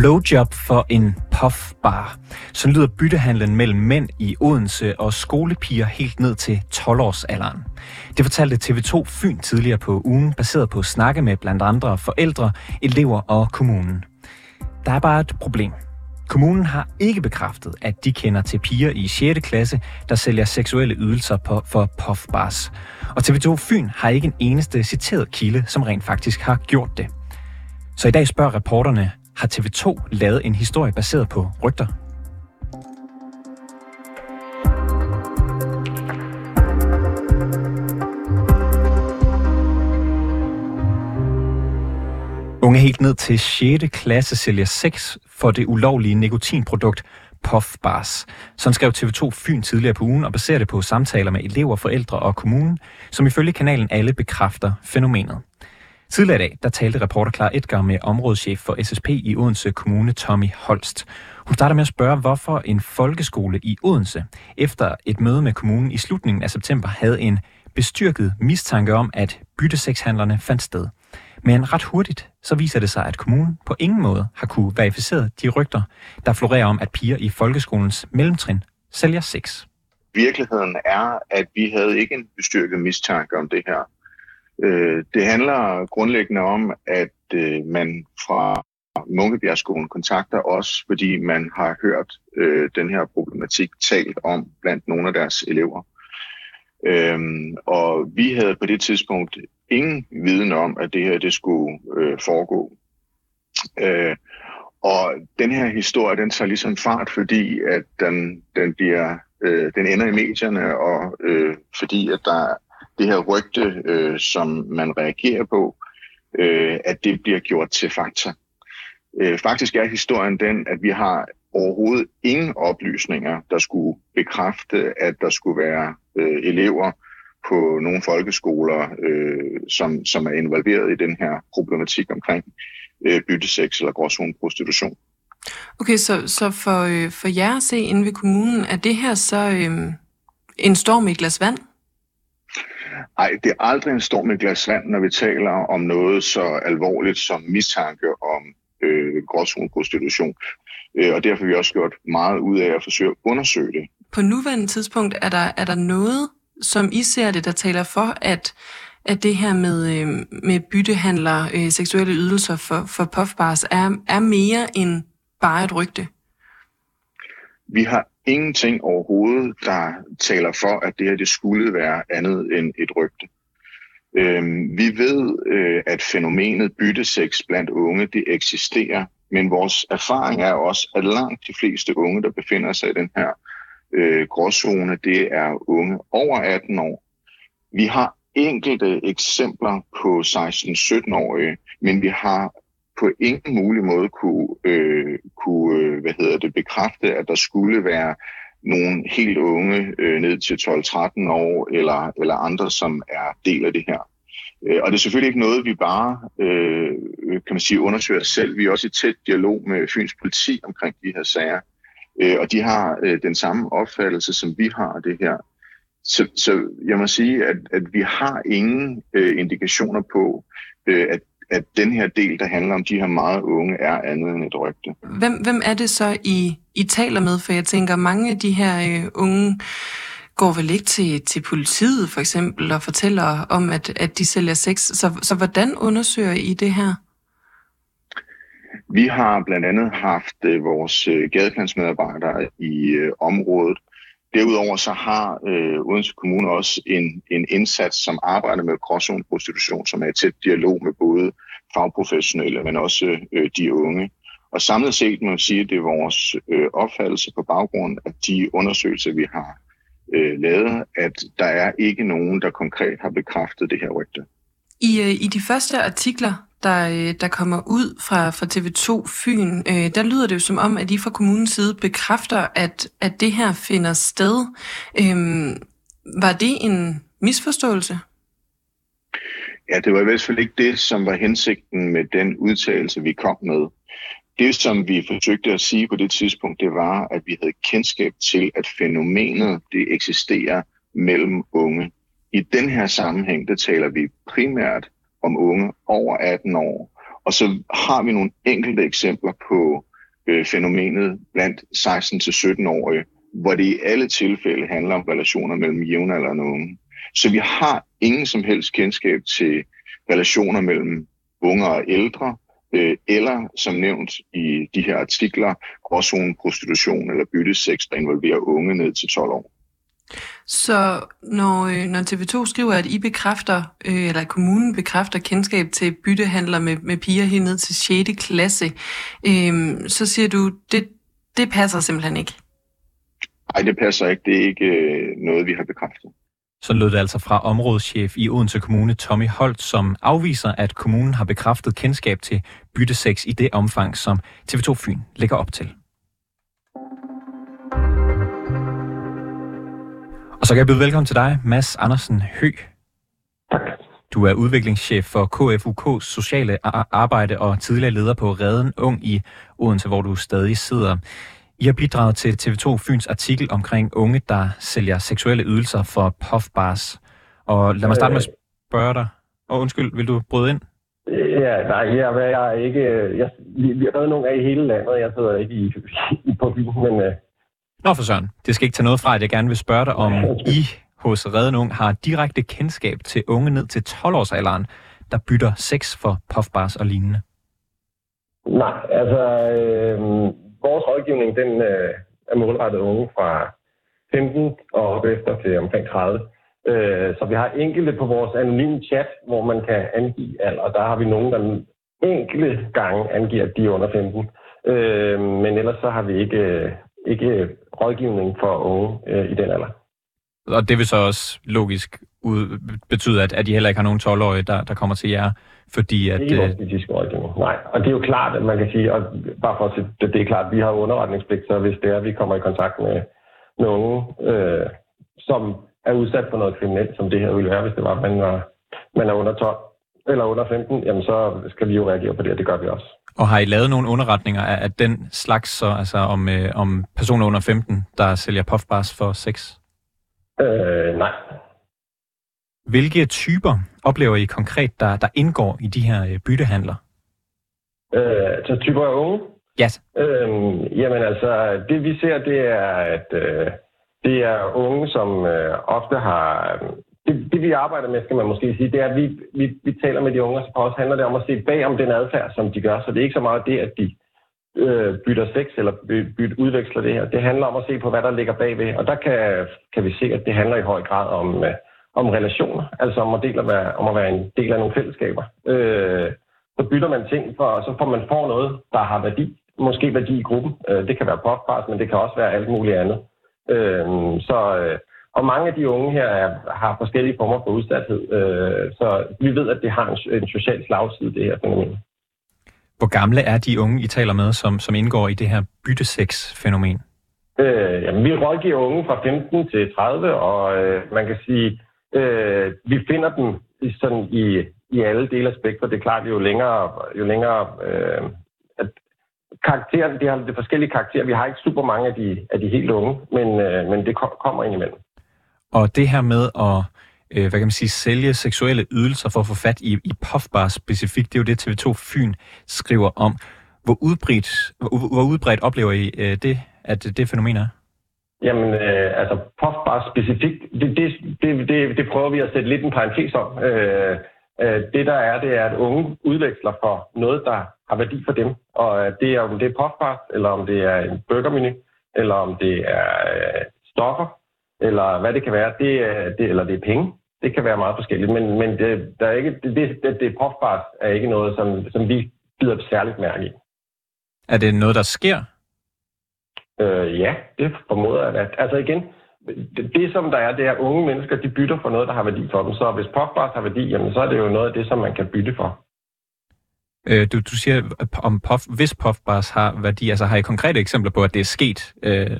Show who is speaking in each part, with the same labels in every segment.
Speaker 1: Blowjob for en puffbar. Så lyder byttehandlen mellem mænd i Odense og skolepiger helt ned til 12-årsalderen. Det fortalte TV2 Fyn tidligere på ugen, baseret på snakke med blandt andre forældre, elever og kommunen. Der er bare et problem. Kommunen har ikke bekræftet, at de kender til piger i 6. klasse, der sælger seksuelle ydelser på, for puffbars. Og TV2 Fyn har ikke en eneste citeret kilde, som rent faktisk har gjort det. Så i dag spørger reporterne, har TV2 lavet en historie baseret på rygter? Unge helt ned til 6. klasse sælger sex for det ulovlige nikotinprodukt Puff Bars. Sådan skrev TV2 Fyn tidligere på ugen og baserer det på samtaler med elever, forældre og kommunen, som ifølge kanalen alle bekræfter fænomenet. Tidligere i dag, der talte reporter Klar Edgar med områdeschef for SSP i Odense Kommune, Tommy Holst. Hun starter med at spørge, hvorfor en folkeskole i Odense, efter et møde med kommunen i slutningen af september, havde en bestyrket mistanke om, at byttesekshandlerne fandt sted. Men ret hurtigt, så viser det sig, at kommunen på ingen måde har kunne verificere de rygter, der florerer om, at piger i folkeskolens mellemtrin sælger sex.
Speaker 2: Virkeligheden er, at vi havde ikke en bestyrket mistanke om det her. Øh, det handler grundlæggende om, at øh, man fra Munkebjergskolen kontakter os, fordi man har hørt øh, den her problematik talt om blandt nogle af deres elever. Øhm, og vi havde på det tidspunkt ingen viden om, at det her det skulle øh, foregå. Øh, og den her historie, den tager ligesom fart, fordi at den, den, bliver, øh, den ender i medierne, og øh, fordi at der det her rygte, øh, som man reagerer på, øh, at det bliver gjort til fakta. Øh, faktisk er historien den, at vi har overhovedet ingen oplysninger, der skulle bekræfte, at der skulle være øh, elever på nogle folkeskoler, øh, som, som er involveret i den her problematik omkring øh, byttesex eller gråzone prostitution.
Speaker 3: Okay, så, så for, øh, for jer at se inde ved kommunen, er det her så øh, en storm i et glas vand?
Speaker 2: Nej, det er aldrig en storm et glas vand, når vi taler om noget så alvorligt som mistanke om øh, gråzone prostitution. Øh, og derfor har vi også gjort meget ud af at forsøge at undersøge det.
Speaker 3: På nuværende tidspunkt, er der, er der noget, som I ser det, der taler for, at, at det her med, øh, med byttehandler, øh, seksuelle ydelser for, for puffbars, er, er mere end bare et rygte?
Speaker 2: Vi har ingenting overhovedet, der taler for, at det her det skulle være andet end et rygte. Øhm, vi ved, øh, at fænomenet byttesex blandt unge, det eksisterer, men vores erfaring er også, at langt de fleste unge, der befinder sig i den her øh, gråzone, det er unge over 18 år. Vi har enkelte eksempler på 16-17-årige, men vi har på ingen mulig måde kunne, øh, kunne øh, hvad hedder det, bekræfte, at der skulle være nogle helt unge øh, ned til 12-13 år eller, eller andre, som er del af det her. Øh, og det er selvfølgelig ikke noget, vi bare øh, kan man sige, undersøger selv. Vi er også i tæt dialog med Fyns politi omkring de her sager. Øh, og de har øh, den samme opfattelse, som vi har af det her. Så, så jeg må sige, at, at vi har ingen øh, indikationer på, øh, at, at den her del, der handler om de her meget unge, er andet end et rygte.
Speaker 3: Hvem, hvem er det så, I, I taler med? For jeg tænker, mange af de her øh, unge går vel ikke til, til politiet for eksempel og fortæller om, at, at de sælger sex. Så, så hvordan undersøger I det her?
Speaker 2: Vi har blandt andet haft øh, vores øh, gadeplansmedarbejdere i øh, området. Derudover så har øh, Odense Kommune også en, en indsats, som arbejder med gråzone prostitution, som er i tæt dialog med både fagprofessionelle, men også øh, de unge. Og samlet set må man sige, at det er vores øh, opfattelse på baggrund af de undersøgelser, vi har øh, lavet, at der er ikke nogen, der konkret har bekræftet det her rygte.
Speaker 3: I, øh, I de første artikler, der, øh, der kommer ud fra, fra TV2 Fyn, øh, der lyder det jo som om, at I fra kommunens side bekræfter, at, at det her finder sted. Øh, var det en misforståelse?
Speaker 2: Ja, det var i hvert fald ikke det, som var hensigten med den udtalelse, vi kom med. Det, som vi forsøgte at sige på det tidspunkt, det var, at vi havde kendskab til, at fænomenet det eksisterer mellem unge. I den her sammenhæng, der taler vi primært om unge over 18 år, Og så har vi nogle enkelte eksempler på øh, fænomenet blandt 16-17-årige, hvor det i alle tilfælde handler om relationer mellem jævnaldrende unge. Så vi har ingen som helst kendskab til relationer mellem unge og ældre, øh, eller som nævnt i de her artikler, også prostitution eller byttesex, der involverer unge ned til 12 år.
Speaker 3: Så når, øh, når TV2 skriver, at I bekræfter, øh, eller kommunen bekræfter kendskab til byttehandler med, med piger helt ned til 6. klasse, øh, så siger du, det, det passer simpelthen ikke.
Speaker 2: Nej, det passer ikke. Det er ikke øh, noget, vi har bekræftet.
Speaker 1: Så lød det altså fra områdeschef i Odense Kommune, Tommy Holt, som afviser, at kommunen har bekræftet kendskab til byttesex i det omfang, som TV2 Fyn lægger op til. Og så kan jeg byde velkommen til dig, Mads Andersen Hø.
Speaker 4: Tak.
Speaker 1: Du er udviklingschef for KFUK Sociale Arbejde og tidligere leder på Reden Ung i Odense, hvor du stadig sidder. I har bidraget til TV2 Fyns artikel omkring unge, der sælger seksuelle ydelser for puffbars. Og lad mig starte med at spørge dig. Og undskyld, vil du bryde ind?
Speaker 4: Ja, nej, jeg, jeg er ikke... Jeg, vi, vi har nogle af i hele landet. Jeg sidder ikke i, i på byen, men...
Speaker 1: Nå for søren, det skal ikke tage noget fra, at jeg gerne vil spørge dig, om I hos Reden Ung har direkte kendskab til unge ned til 12-årsalderen, der bytter sex for puffbars og lignende.
Speaker 4: Nej, altså... Øh vores rådgivning, den øh, er målrettet unge fra 15 og op efter til omkring 30. Øh, så vi har enkelte på vores anonyme chat, hvor man kan angive alder, og der har vi nogen, der enkelte gange angiver, at de er under 15. Øh, men ellers så har vi ikke, øh, ikke rådgivning for unge øh, i den alder.
Speaker 1: Og det vil så også logisk ud, betyde, at, at I heller ikke har nogen 12-årige, der, der kommer til jer fordi at...
Speaker 4: Ikke vores politisk rådgivning, nej. Og det er jo klart, at man kan sige, og bare for at sige, det, det er klart, at vi har underretningspligt, så hvis det er, at vi kommer i kontakt med nogen, øh, som er udsat for noget kriminelt, som det her ville være, hvis det var, at man, var, man er under 12 eller under 15, jamen så skal vi jo reagere på det, og det gør vi også.
Speaker 1: Og har I lavet nogle underretninger af, af den slags, så, altså om, øh, om personer under 15, der sælger puffbars for sex?
Speaker 4: Øh, nej.
Speaker 1: Hvilke typer oplever I konkret, der, der indgår i de her øh, byttehandler?
Speaker 4: Øh, så typer af unge?
Speaker 1: Ja. Yes.
Speaker 4: Øh, jamen altså, det vi ser, det er, at øh, det er unge, som øh, ofte har... Det, det vi arbejder med, skal man måske sige, det er, at vi, vi, vi taler med de unge, og også handler det om at se bag om den adfærd, som de gør. Så det er ikke så meget det, at de øh, bytter sex eller bytter, udveksler det her. Det handler om at se på, hvad der ligger bagved. Og der kan, kan vi se, at det handler i høj grad om... Øh, om relationer, altså om at, dele at være, om at være en del af nogle fællesskaber. Øh, så bytter man ting, for, og så får man får noget, der har værdi. Måske værdi i gruppen. Øh, det kan være podcast, men det kan også være alt muligt andet. Øh, så, øh, og mange af de unge her er, har forskellige former for udsathed. Øh, så vi ved, at det har en, en social slagside, det her fænomen.
Speaker 1: Hvor gamle er de unge, I taler med, som, som indgår i det her byttesex-fænomen?
Speaker 4: Øh, jamen, vi rådgiver unge fra 15 til 30, og øh, man kan sige, Øh, vi finder dem sådan i, i alle dele af spektret. Det er klart, jo længere, jo længere øh, at karakteren, det har det forskellige karakterer. Vi har ikke super mange af de, af de helt unge, men, øh, men det kommer ind imellem.
Speaker 1: Og det her med at øh, hvad kan man sige, sælge seksuelle ydelser for at få fat i, i puffbar specifikt, det er jo det TV2 Fyn skriver om. Hvor udbredt, hvor, hvor udbredt oplever I øh, det, at det fænomen er?
Speaker 4: Jamen, øh, altså puffbar specifikt, det, det, det, det, det prøver vi at sætte lidt en parentes om. Øh, øh, det der er, det er, at unge udveksler for noget, der har værdi for dem. Og øh, det er, om det er puffbars, eller om det er en burgermenu, eller om det er øh, stoffer, eller hvad det kan være, det, det, eller det er penge. Det kan være meget forskelligt, men, men det, der er ikke, det, det, det puffbars er ikke noget, som, som vi bider særligt mærke i.
Speaker 1: Er det noget, der sker?
Speaker 4: Øh, ja, det formoder jeg. At, altså igen, det, det som der er, det er, at unge mennesker, de bytter for noget, der har værdi for dem. Så hvis puffbars har værdi, jamen, så er det jo noget af det, som man kan bytte for.
Speaker 1: Øh, du, du siger, om puff, hvis puffbars har værdi, altså har I konkrete eksempler på, at det er sket, øh,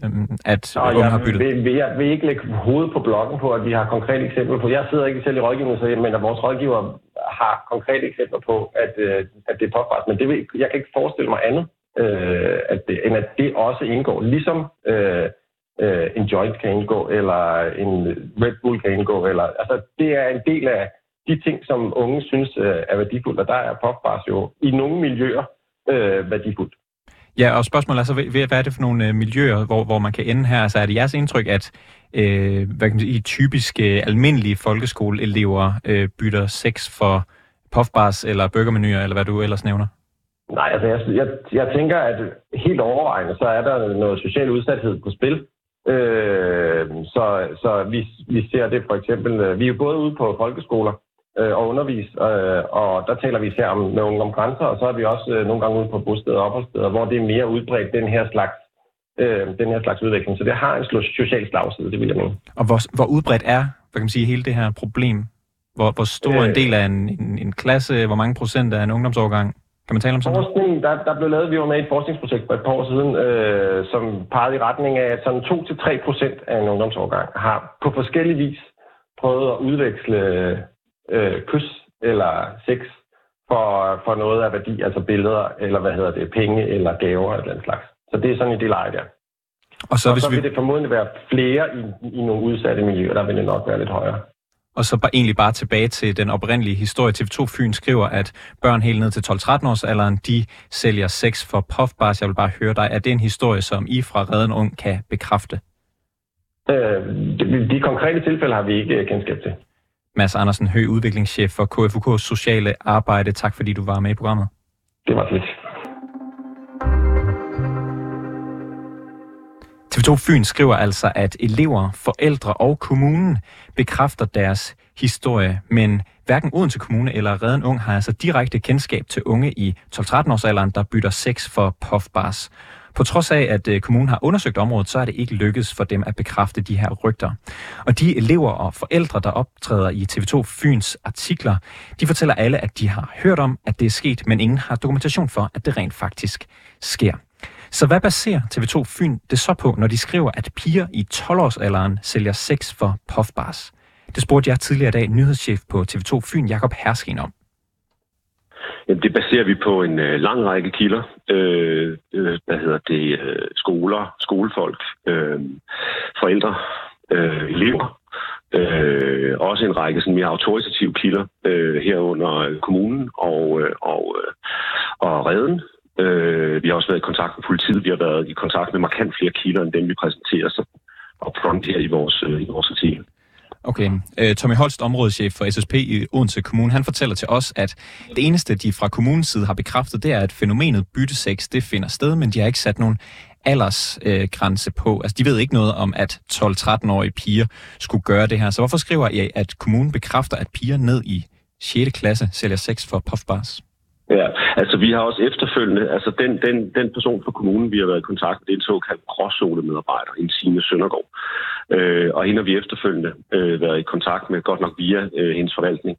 Speaker 1: at Nå, unge har byttet?
Speaker 4: Vil, vil, jeg vil ikke lægge hovedet på bloggen på, at vi har konkrete eksempler på. Jeg sidder ikke selv i rådgivningen, så, men at vores rådgiver har konkrete eksempler på, at, øh, at det er puffbars. Men det vil, jeg kan ikke forestille mig andet øh, at det, end at det også indgår. Ligesom øh, øh, en joint kan indgå, eller en Red Bull kan indgå. Eller, altså, det er en del af, de ting, som unge synes øh, er værdifuldt, og der er popbars jo i nogle miljøer øh, værdifuldt.
Speaker 1: Ja, og spørgsmålet er så, hvad er det for nogle øh, miljøer, hvor, hvor man kan ende her? Altså er det jeres indtryk, at øh, hvad kan man sige, typiske almindelige folkeskoleelever øh, bytter sex for puffbars eller burgermenuer, eller hvad du ellers nævner?
Speaker 4: Nej, altså jeg, jeg, jeg tænker, at helt overvejende, så er der noget social udsathed på spil. Øh, så så vi, vi ser det for eksempel, øh, vi er jo både ude på folkeskoler øh, og undervis, øh, og der taler vi især om, med unge om grænser, og så er vi også øh, nogle gange ude på bosteder og opholdssteder, hvor det er mere udbredt, den her slags øh, den her slags udvikling. Så det har en social slagside, det vil jeg mene.
Speaker 1: Og hvor, hvor udbredt er hvad kan man sige, hele det her problem? Hvor, hvor stor øh, en del af en, en, en klasse, hvor mange procent af en ungdomsårgang kan man tale om sådan
Speaker 4: Forskning, der, der blev lavet, vi var med i et forskningsprojekt for et par år siden, øh, som pegede i retning af, at sådan 2-3 procent af en ungdomsårgang har på forskellig vis prøvet at udveksle øh, kys eller sex for, for noget af værdi, altså billeder, eller hvad hedder det, penge eller gaver eller den slags. Så det er sådan i det leje der. Og så, og hvis så vil vi... det formodentlig være flere i, i nogle udsatte miljøer, der vil det nok være lidt højere.
Speaker 1: Og så bare, egentlig bare tilbage til den oprindelige historie. TV2 Fyn skriver, at børn helt ned til 12-13 års alderen, de sælger sex for puffbars. Jeg vil bare høre dig, er det en historie, som I fra Redden Ung kan bekræfte?
Speaker 4: Øh, de, de konkrete tilfælde har vi ikke kendskab til.
Speaker 1: Mads Andersen, høj udviklingschef for KFUK's sociale arbejde. Tak fordi du var med i programmet.
Speaker 4: Det var lidt.
Speaker 1: TV2 Fyn skriver altså, at elever, forældre og kommunen bekræfter deres historie, men hverken Odense Kommune eller Redden Ung har altså direkte kendskab til unge i 12-13 års alderen, der bytter sex for puffbars. På trods af, at øh, kommunen har undersøgt området, så er det ikke lykkedes for dem at bekræfte de her rygter. Og de elever og forældre, der optræder i TV2 Fyns artikler, de fortæller alle, at de har hørt om, at det er sket, men ingen har dokumentation for, at det rent faktisk sker. Så hvad baserer TV2 Fyn det så på, når de skriver, at piger i 12-årsalderen sælger sex for puffbars? Det spurgte jeg tidligere i dag nyhedschef på TV2 Fyn, Jakob Herskin, om.
Speaker 5: Jamen, det baserer vi på en øh, lang række kilder. Øh, øh, hvad hedder det? Øh, skoler, skolefolk, øh, forældre, øh, elever. Øh, også en række sådan mere autoritative kilder øh, herunder kommunen og, øh, og, øh, og redden. Øh, vi har også været i kontakt med politiet. Vi har været i kontakt med markant flere kilder, end dem vi præsenterer så front her i vores, øh, i vores artikel.
Speaker 1: Okay. Øh, Tommy Holst, områdeschef for SSP i Odense Kommune, han fortæller til os, at det eneste, de fra kommunens side har bekræftet, det er, at fænomenet byttesex, det finder sted, men de har ikke sat nogen aldersgrænse øh, på. Altså, de ved ikke noget om, at 12-13-årige piger skulle gøre det her. Så hvorfor skriver I, at kommunen bekræfter, at piger ned i 6. klasse sælger sex for puffbars?
Speaker 5: Ja, altså vi har også efterfølgende, altså den, den, den person fra kommunen, vi har været i kontakt med, det er en såkaldt gråzone-medarbejder, en Signe Søndergaard. Øh, og hende har vi efterfølgende øh, været i kontakt med, godt nok via øh, hendes forvaltning,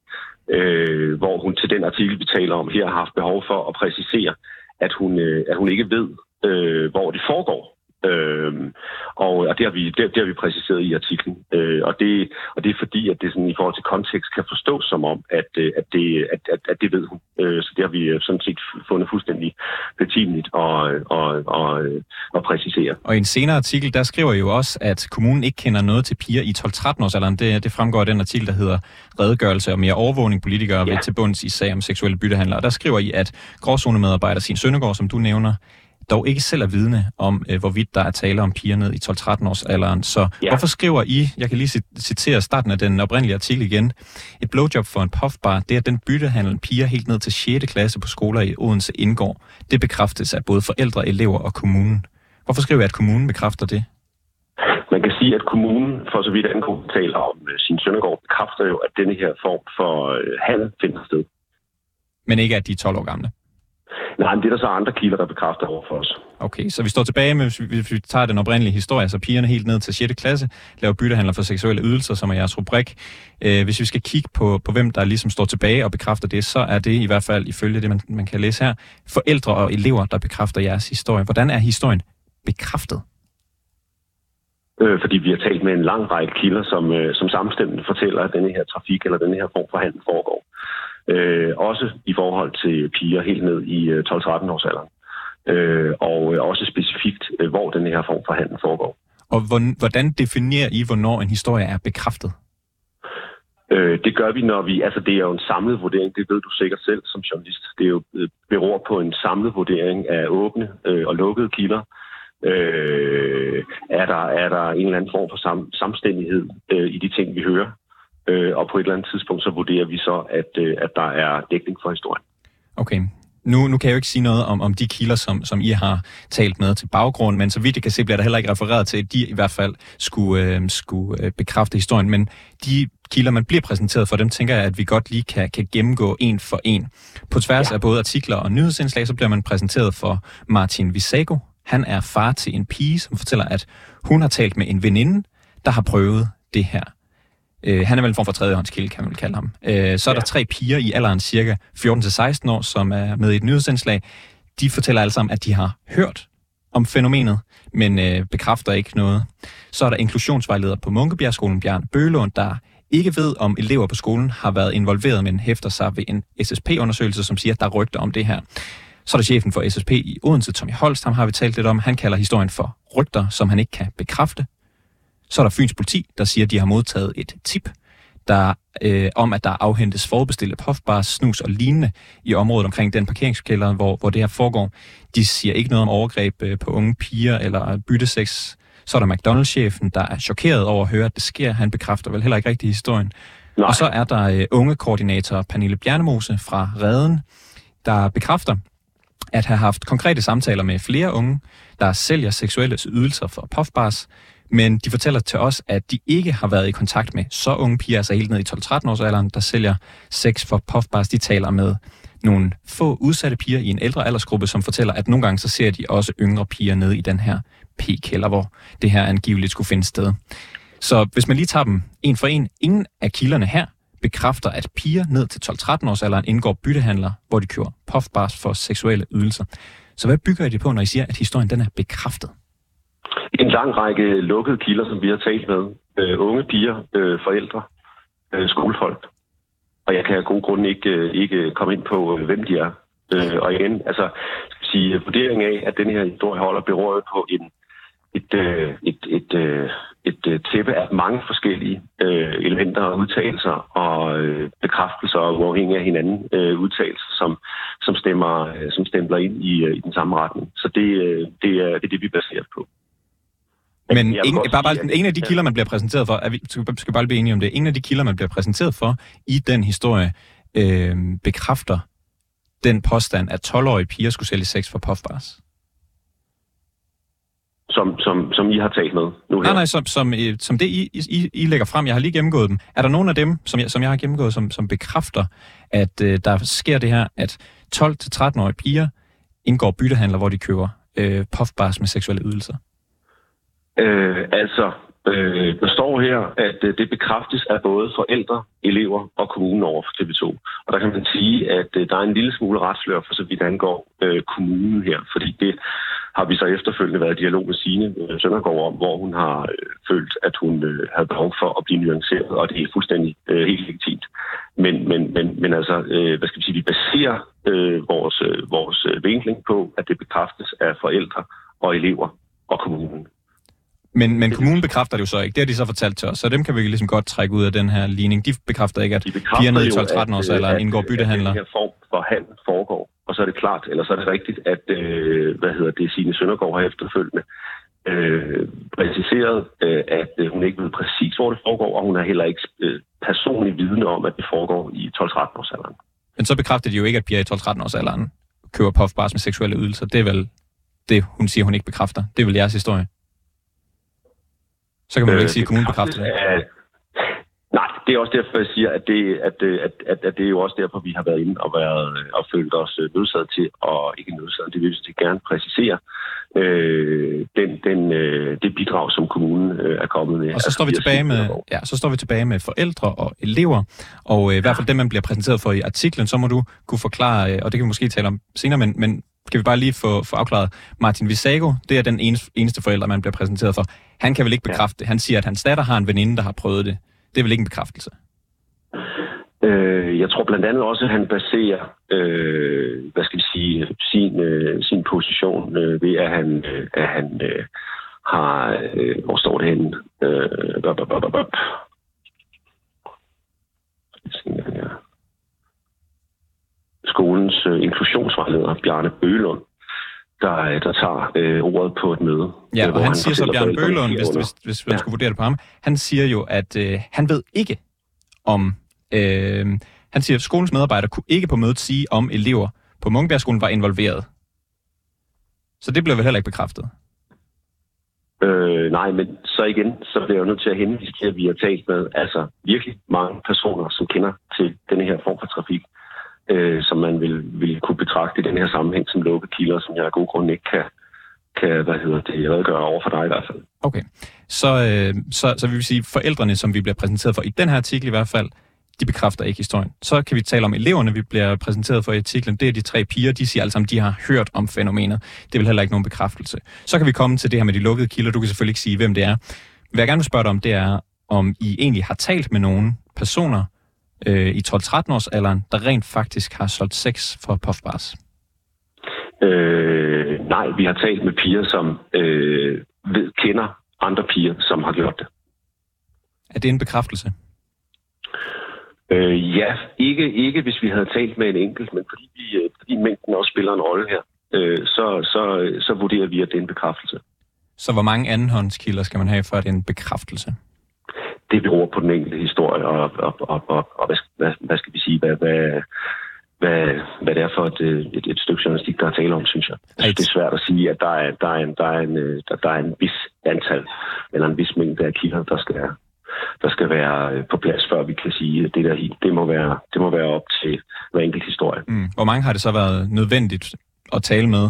Speaker 5: øh, hvor hun til den artikel, vi taler om her, har haft behov for at præcisere, at hun, øh, at hun ikke ved, øh, hvor det foregår. Øh, og, og det, har vi, det, det har vi præciseret i artiklen. Øh, og, det, og det er fordi, at det sådan, i forhold til kontekst kan forstås som om, at, øh, at, det, at, at, at det ved hun. Øh, så det har vi øh, sådan set fundet fuldstændig betimeligt og, og, og, og præcisere.
Speaker 1: Og i en senere artikel, der skriver I jo også, at kommunen ikke kender noget til piger i 12-13 års alderen. Det, det fremgår af den artikel, der hedder Redegørelse og mere overvågning politikere ja. ved til bunds i sag om seksuelle byttehandlere. Og der skriver I, at gråzonemedarbejder Sin Søndergaard, som du nævner, dog ikke selv er vidne om, øh, hvorvidt der er tale om piger ned i 12-13 års alderen. Så ja. hvorfor skriver I, jeg kan lige citere starten af den oprindelige artikel igen, et blowjob for en puffbar, det er den byttehandel piger helt ned til 6. klasse på skoler i Odense indgår. Det bekræftes af både forældre, elever og kommunen. Hvorfor skriver jeg, at kommunen bekræfter det?
Speaker 5: Man kan sige, at kommunen, for så vidt angår taler om øh, sin Søndergaard, bekræfter jo, at denne her form for øh, handel finder sted.
Speaker 1: Men ikke, at de er 12 år gamle?
Speaker 5: Nej, men det er der så andre kilder, der bekræfter over for os.
Speaker 1: Okay, så vi står tilbage med, hvis vi, hvis vi tager den oprindelige historie, så pigerne helt ned til 6. klasse laver byttehandler for seksuelle ydelser, som er jeres rubrik. Øh, hvis vi skal kigge på, på, hvem der ligesom står tilbage og bekræfter det, så er det i hvert fald ifølge det, man, man kan læse her, forældre og elever, der bekræfter jeres historie. Hvordan er historien bekræftet?
Speaker 5: Øh, fordi vi har talt med en lang række kilder, som, øh, som samstemmende fortæller, at denne her trafik eller denne her form for handel foregår. Øh, også i forhold til piger helt ned i 12-13 års alderen. Øh, og øh, også specifikt, øh, hvor den her form for handel foregår.
Speaker 1: Og hvordan definerer I, hvornår en historie er bekræftet?
Speaker 5: Øh, det gør vi, når vi... Altså, det er jo en samlet vurdering, det ved du sikkert selv som journalist. Det er jo øh, beror på en samlet vurdering af åbne øh, og lukkede kilder. Øh, er, der, er der en eller anden form for sam, samstændighed øh, i de ting, vi hører? Øh, og på et eller andet tidspunkt, så vurderer vi så, at, øh, at der er dækning for historien.
Speaker 1: Okay. Nu, nu kan jeg jo ikke sige noget om, om de kilder, som, som I har talt med til baggrund, men så vidt jeg kan se, bliver der heller ikke refereret til, at de i hvert fald skulle, øh, skulle øh, bekræfte historien. Men de kilder, man bliver præsenteret for, dem tænker jeg, at vi godt lige kan, kan gennemgå en for en. På tværs ja. af både artikler og nyhedsindslag, så bliver man præsenteret for Martin Visago. Han er far til en pige, som fortæller, at hun har talt med en veninde, der har prøvet det her. Øh, han er vel en form for tredjehåndskilde, kan man vel kalde ham. Øh, så er ja. der tre piger i alderen cirka 14-16 år, som er med i et nyhedsindslag. De fortæller alle sammen, at de har hørt om fænomenet, men øh, bekræfter ikke noget. Så er der inklusionsvejleder på Munkebjergskolen, Bjørn Bølund, der ikke ved, om elever på skolen har været involveret, men hæfter sig ved en SSP-undersøgelse, som siger, at der er rygter om det her. Så er der chefen for SSP i Odense, Tommy Holst, ham har vi talt lidt om. Han kalder historien for rygter, som han ikke kan bekræfte. Så er der Fyns politi, der siger, at de har modtaget et tip der, øh, om, at der afhentes forudbestilte puffbars, snus og lignende i området omkring den parkeringskælder, hvor, hvor det her foregår. De siger ikke noget om overgreb øh, på unge piger eller byttesex. Så er der McDonald's-chefen, der er chokeret over at høre, at det sker. Han bekræfter vel heller ikke rigtig historien. Nej. Og så er der øh, unge koordinator Pernille Bjernemose fra Reden, der bekræfter, at have haft konkrete samtaler med flere unge, der sælger seksuelle ydelser for puffbars, men de fortæller til os, at de ikke har været i kontakt med så unge piger, altså helt ned i 12-13 års alderen, der sælger sex for puffbars. De taler med nogle få udsatte piger i en ældre aldersgruppe, som fortæller, at nogle gange så ser de også yngre piger nede i den her p-kælder, hvor det her angiveligt skulle finde sted. Så hvis man lige tager dem en for en, ingen af kilderne her bekræfter, at piger ned til 12-13 års alderen indgår byttehandler, hvor de kører puffbars for seksuelle ydelser. Så hvad bygger I det på, når I siger, at historien den er bekræftet?
Speaker 5: En lang række lukkede kilder, som vi har talt med. Øh, unge piger, øh, forældre, øh, skolefolk. Og jeg kan af gode grunde ikke, øh, ikke komme ind på, øh, hvem de er. Øh, og igen, altså, skal sige, vurdering af, at den her historie holder berøret på en, et, øh, et, et, øh, et, et tæppe af mange forskellige øh, elementer og udtalelser og øh, bekræftelser og uafhængig af hinanden øh, udtalelser, som, som, stemmer, øh, som stempler ind i, øh, i den samme retning. Så det, øh, det, er, det er det, vi baserer på.
Speaker 1: Men ingen, bare, bare, sige, en af de kilder, man bliver præsenteret for, er vi, skal bare blive enige om det, en af de kilder, man bliver præsenteret for i den historie, øh, bekræfter den påstand, at 12-årige piger skulle sælge sex for puffbars.
Speaker 5: Som, som, som I har talt med nu her?
Speaker 1: Nej, nej, som, som, øh, som det, I, I, I lægger frem. Jeg har lige gennemgået dem. Er der nogen af dem, som jeg, som jeg har gennemgået, som, som bekræfter, at øh, der sker det her, at 12-13-årige piger indgår byttehandler, hvor de køber øh, puffbars med seksuelle ydelser?
Speaker 5: Øh, altså, øh, der står her, at øh, det bekræftes af både forældre, elever og kommunen over for TV2. Og der kan man sige, at øh, der er en lille smule retslør for så vidt angår øh, kommunen her, fordi det har vi så efterfølgende været i dialog med Signe øh, Søndergaard om, hvor hun har øh, følt, at hun øh, havde behov for at blive nuanceret, og det er fuldstændig øh, helt legitimt. Men, men, men, men altså, øh, hvad skal vi sige, vi baserer øh, vores, øh, vores øh, vinkling på, at det bekræftes af forældre og elever og kommunen.
Speaker 1: Men, men kommunen bekræfter det jo så ikke. Det har de så fortalt til os, så dem kan vi ligesom godt trække ud af den her ligning. De bekræfter ikke, at piger ned i 12-13 års alder indgår byttehandler.
Speaker 5: At den her form for handel foregår. Og så er det klart, eller så er det rigtigt, at øh, hvad hedder det, Signe Søndergaard har efterfølgende øh, præciseret, øh, at øh, hun ikke ved præcis, hvor det foregår, og hun har heller ikke øh, personlig viden om, at det foregår i 12-13 års alderen.
Speaker 1: Men så bekræfter de jo ikke, at piger i 12-13 års alderen køber puffbars med seksuelle ydelser. Det er vel det, hun siger, hun ikke bekræfter. Det er vel jeres historie? Så kan man jo ikke sige, at kommunen bekræfter det.
Speaker 5: nej, det er også derfor, jeg siger, at det, at, at, at, at det er jo også derfor, vi har været inde og, været, og følt os nødsaget til, og ikke nødsaget, det vil vi gerne præcisere, øh, den, den, øh, det bidrag, som kommunen øh, er kommet med.
Speaker 1: Og så står, vi tilbage med, ja, så står vi tilbage med forældre og elever, og øh, i hvert fald dem, man bliver præsenteret for i artiklen, så må du kunne forklare, øh, og det kan vi måske tale om senere, men, men kan vi bare lige få, få afklaret, Martin Visago, det er den eneste, eneste forælder, man bliver præsenteret for. Han kan vel ikke bekræfte det. Han siger, at hans datter har en veninde, der har prøvet det. Det er vel ikke en bekræftelse?
Speaker 5: Øh, jeg tror blandt andet også, at han baserer, øh, hvad skal vi sige, sin, øh, sin position øh, ved, at han, øh, at han øh, har... Øh, hvor står det henne? Øh, bop, bop, bop, bop. Skolens øh, inklusionsvejleder, Bjarne Bølund, der, øh, der tager øh, ordet på et møde.
Speaker 1: Ja,
Speaker 5: øh,
Speaker 1: og han siger så, Bjørn Bølund, hvis, hvis, hvis man
Speaker 5: Ja.
Speaker 1: skulle vurdere det på ham, han siger jo, at øh, han ved ikke om... Øh, han siger, at skolens medarbejdere kunne ikke på mødet sige, om elever på Munkebergskolen var involveret. Så det blev vel heller ikke bekræftet.
Speaker 5: Øh, nej, men så igen, så bliver jeg nødt til at henvise til, at vi har talt med altså virkelig mange personer, som kender til denne her form for trafik, øh, som man vil, vil kunne betragte i den her sammenhæng som lukkede kilder, som jeg af god grund ikke kan, kan hvad hedder det, redegøre over for dig i hvert fald.
Speaker 1: Okay. Så, øh, så, så vi vil sige, forældrene, som vi bliver præsenteret for i den her artikel i hvert fald, de bekræfter ikke historien. Så kan vi tale om eleverne, vi bliver præsenteret for i artiklen. Det er de tre piger, de siger alle sammen, de har hørt om fænomenet. Det vil heller ikke nogen bekræftelse. Så kan vi komme til det her med de lukkede kilder. Du kan selvfølgelig ikke sige, hvem det er. Hvad jeg gerne vil spørge dig om, det er, om I egentlig har talt med nogle personer øh, i 12-13 års alderen, der rent faktisk har solgt sex for puffbars.
Speaker 5: Øh, nej, vi har talt med piger, som øh, ved, kender andre piger, som har gjort det.
Speaker 1: Er det en bekræftelse?
Speaker 5: Øh, ja, ikke, ikke hvis vi havde talt med en enkelt, men fordi, vi, øh, fordi mængden også spiller en rolle her, øh, så, så, så vurderer vi, at det er en bekræftelse.
Speaker 1: Så hvor mange andenhåndskilder skal man have, for at det er en bekræftelse?
Speaker 5: Det beror på den enkelte historie, og, og, og, og, og hvad, hvad, hvad skal vi sige, hvad, hvad, hvad, hvad det er for et, et, et stykke journalistik, der er tale om, synes jeg. Jeg synes, det er svært at sige, at der er, der er, en, der er, en, der, der er en vis antal, eller en vis mængde af kilder, der skal, der skal være øh, på plads, før vi kan sige, at det der det må være, det må være op til hver enkelt historie.
Speaker 1: Mm. Hvor mange har det så været nødvendigt at tale med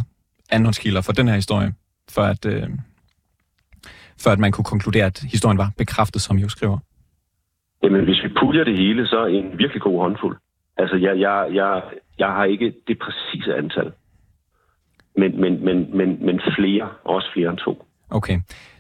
Speaker 1: andenhåndskilder for den her historie, for at, øh, for at man kunne konkludere, at historien var bekræftet, som I jo skriver?
Speaker 5: Jamen, hvis vi puljer det hele, så er en virkelig god håndfuld. Altså, jeg, jeg, jeg, jeg har ikke det præcise antal. Men, men, men, men, men flere, også flere end to.
Speaker 1: Okay.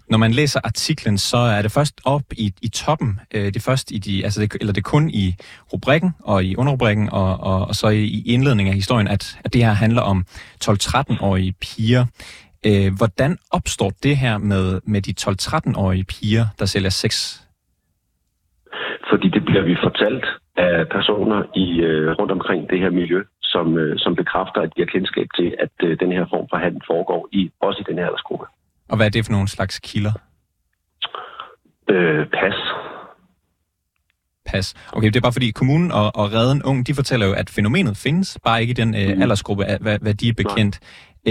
Speaker 1: Når man læser artiklen, så er det først op i, i toppen, øh, det er først i de, altså det, eller det kun i rubrikken og i underrubrikken og, og, og så i, i indledningen af historien, at, at det her handler om 12-13-årige piger. Øh, hvordan opstår det her med, med de 12-13-årige piger, der sælger sex?
Speaker 5: Fordi det bliver vi fortalt af personer i øh, rundt omkring det her miljø, som, øh, som bekræfter, at de har kendskab til, at øh, den her form for handel foregår i, også i den her aldersgruppe.
Speaker 1: Og hvad er det for nogle slags kilder?
Speaker 5: Øh, pas.
Speaker 1: Pas. Okay, det er bare fordi kommunen og, og Redden Ung, de fortæller jo, at fænomenet findes, bare ikke i den øh,
Speaker 5: Mhm.
Speaker 1: aldersgruppe, af, hvad, hvad de er bekendt.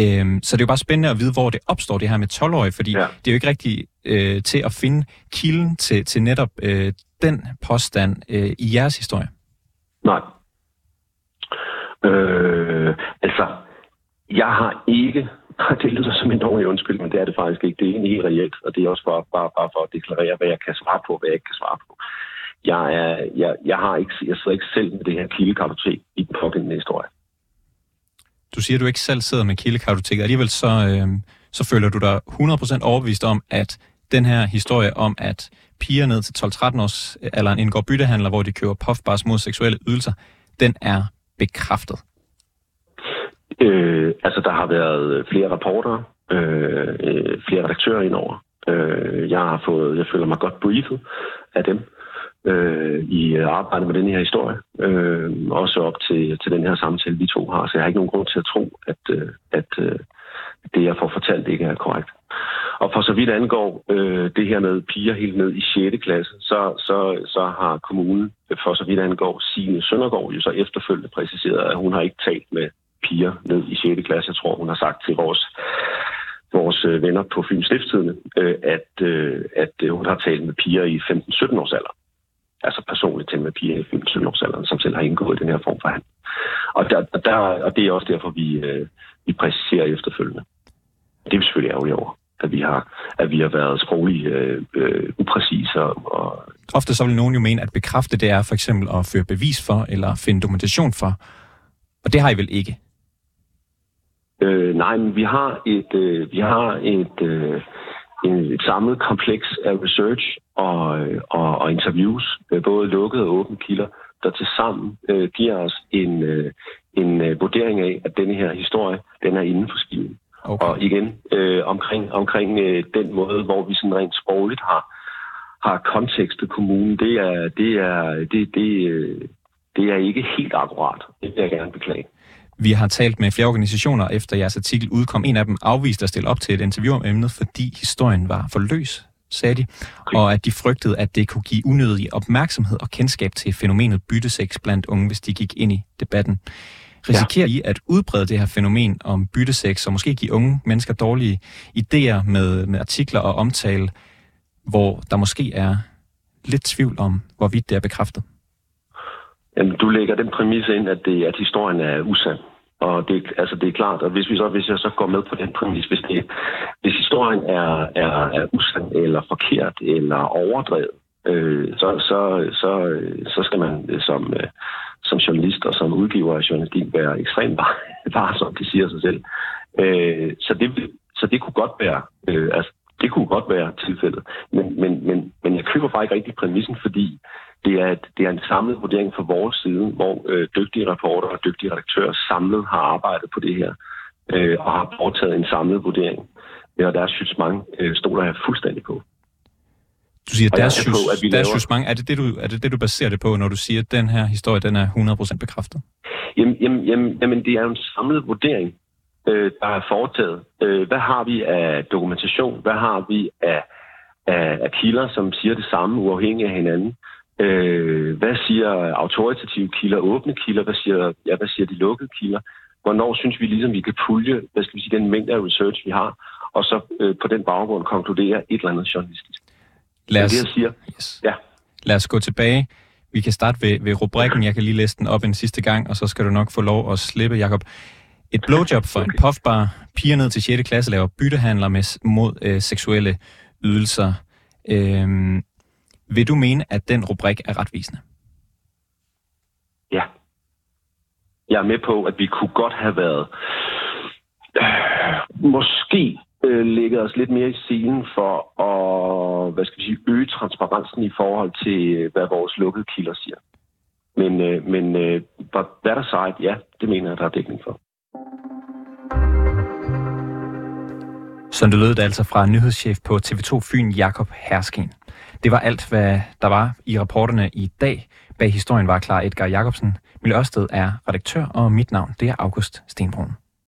Speaker 1: Øhm, så det er jo bare spændende at vide, hvor det opstår, det her med 12-årige, fordi ja. Det er jo ikke rigtig øh, til at finde kilden til, til netop øh, den påstand øh, i jeres historie.
Speaker 5: Nej. Øh, altså, jeg har ikke, det lyder som en dårlig undskyld, men det er det faktisk ikke. Det er egentlig helt reelt, og det er også bare, bare, bare for at deklarere, hvad jeg kan svare på, og hvad jeg ikke kan svare på. Jeg, er, jeg, jeg, har ikke, jeg sidder ikke selv med det her kildekartotek i den pågældende historie.
Speaker 1: Du siger, at du ikke selv sidder med kildekartoteket. Alligevel så, øh, så føler du dig 100% overbevist om, at den her historie om, at piger ned til 12-13 års alderen indgår byttehandler, hvor de køber puffbars mod seksuelle ydelser, den er bekræftet.
Speaker 5: Øh, altså, der har været flere rapporter, øh, øh, flere redaktører indover. Øh, jeg har fået, jeg føler mig godt briefet af dem øh, i arbejdet med den her historie. Øh, også op til, til den her samtale, vi to har. Så jeg har ikke nogen grund til at tro, at, øh, at øh, det, jeg får fortalt, ikke er korrekt. Og for så vidt angår øh, det her med piger helt ned i 6. klasse, så, så, så har kommunen, øh, for så vidt angår Signe Søndergaard, jo så efterfølgende præciseret, at hun har ikke talt med piger ned i 6. klasse. Jeg tror, hun har sagt til vores, vores øh, venner på Fyns Stiftstidende, øh, at, øh, at øh, hun har talt med piger i 15-17 års alder. Altså personligt talt med piger i 15-17 års alder, som selv har indgået i den her form for handel. Og, der, der, og det er også derfor, vi, øh, vi præciserer efterfølgende. Det er vi selvfølgelig ærgerlige over, at vi har, at vi har været sprogligt øh, øh, upræcise og, og
Speaker 1: Ofte så vil nogen jo mene, at bekræfte det er for eksempel at føre bevis for, eller finde dokumentation for. Og det har I vel ikke?
Speaker 5: Øh, nej, men vi har et, øh, vi har et, øh, en, et samlet kompleks af research og, og, og interviews, både lukkede og åbne kilder, der til sammen øh, giver os en, øh, en øh, vurdering af, at denne her historie, den er inden for skiven.
Speaker 1: Okay.
Speaker 5: Og igen, øh, omkring, omkring øh, den måde, hvor vi sådan rent sprogligt har, har kontekstet kommunen, det er, det er, det, det, øh, det er ikke helt akkurat. Det vil jeg gerne beklage.
Speaker 1: Vi har talt med flere organisationer efter jeres artikel udkom. En af dem afviste at stille op til et interview om emnet, fordi historien var for løs, sagde de, og at de frygtede, at det kunne give unødig opmærksomhed og kendskab til fænomenet byttesex blandt unge, hvis de gik ind i debatten. Risikerer ja. I at udbrede det her fænomen om byttesex, og måske give unge mennesker dårlige idéer med, med artikler og omtale, hvor der måske er lidt tvivl om, hvorvidt det er bekræftet?
Speaker 5: Jamen, du lægger den præmis ind, at, det, at historien er usand. Og det, altså, det er klart, at hvis, vi så, hvis jeg så går med på den præmis, hvis, det, hvis historien er, er, er usand eller forkert eller overdrevet, øh, så, så, så, så skal man som, øh, som journalist og som udgiver af journalistik være ekstremt varsom, det siger sig selv. Øh, så, det, så det kunne godt være, øh, altså, det kunne godt være tilfældet. Men, men, men, men jeg køber bare ikke rigtig præmissen, fordi det er, et, det er en samlet vurdering fra vores side, hvor øh, dygtige reporter og dygtige redaktører samlet har arbejdet på det her øh, og har foretaget en samlet vurdering. Og deres jugement øh, stoler jeg fuldstændig på.
Speaker 1: Du siger, deres, jus, på, at vi deres laver... jugement, er det det, du, er det det, du baserer det på, når du siger, at den her historie den er 100% bekræftet?
Speaker 5: Jamen, jamen, jamen, jamen, det er en samlet vurdering, øh, der er foretaget. Øh, hvad har vi af dokumentation? Hvad har vi af, af, af kilder, som siger det samme, uafhængigt af hinanden? Øh, hvad siger autoritative kilder, åbne kilder? Hvad siger, ja, hvad siger de lukkede kilder? Hvornår synes vi ligesom, vi kan pulje hvad skal vi sige, den mængde af research, vi har, og så øh, på den baggrund konkludere et eller andet journalistisk?
Speaker 1: Lad os, det, jeg siger. Yes. Ja. Lad os gå tilbage. Vi kan starte ved, ved rubrikken. Jeg kan lige læse den op en sidste gang, og så skal du nok få lov at slippe, Jakob. Et blowjob for okay. en puffbar. Piger ned til 6. klasse laver byttehandler med, mod øh, seksuelle ydelser. Øhm, vil du mene, at den rubrik er retvisende?
Speaker 5: Ja. Jeg er med på, at vi kunne godt have været øh, måske øh, lægget os lidt mere i scenen for at hvad skal vi sige, øge transparensen i forhold til, hvad vores lukkede kilder siger. Men, øh, men øh, hvad der sagt, ja, det mener jeg, der er dækning for.
Speaker 1: Sådan det lød det altså fra nyhedschef på TV2 Fyn, Jakob Hersken. Det var alt, hvad der var i rapporterne i dag. Bag historien var klar Edgar Jacobsen. Mille Ørsted er redaktør, og mit navn det er August Stenbrun.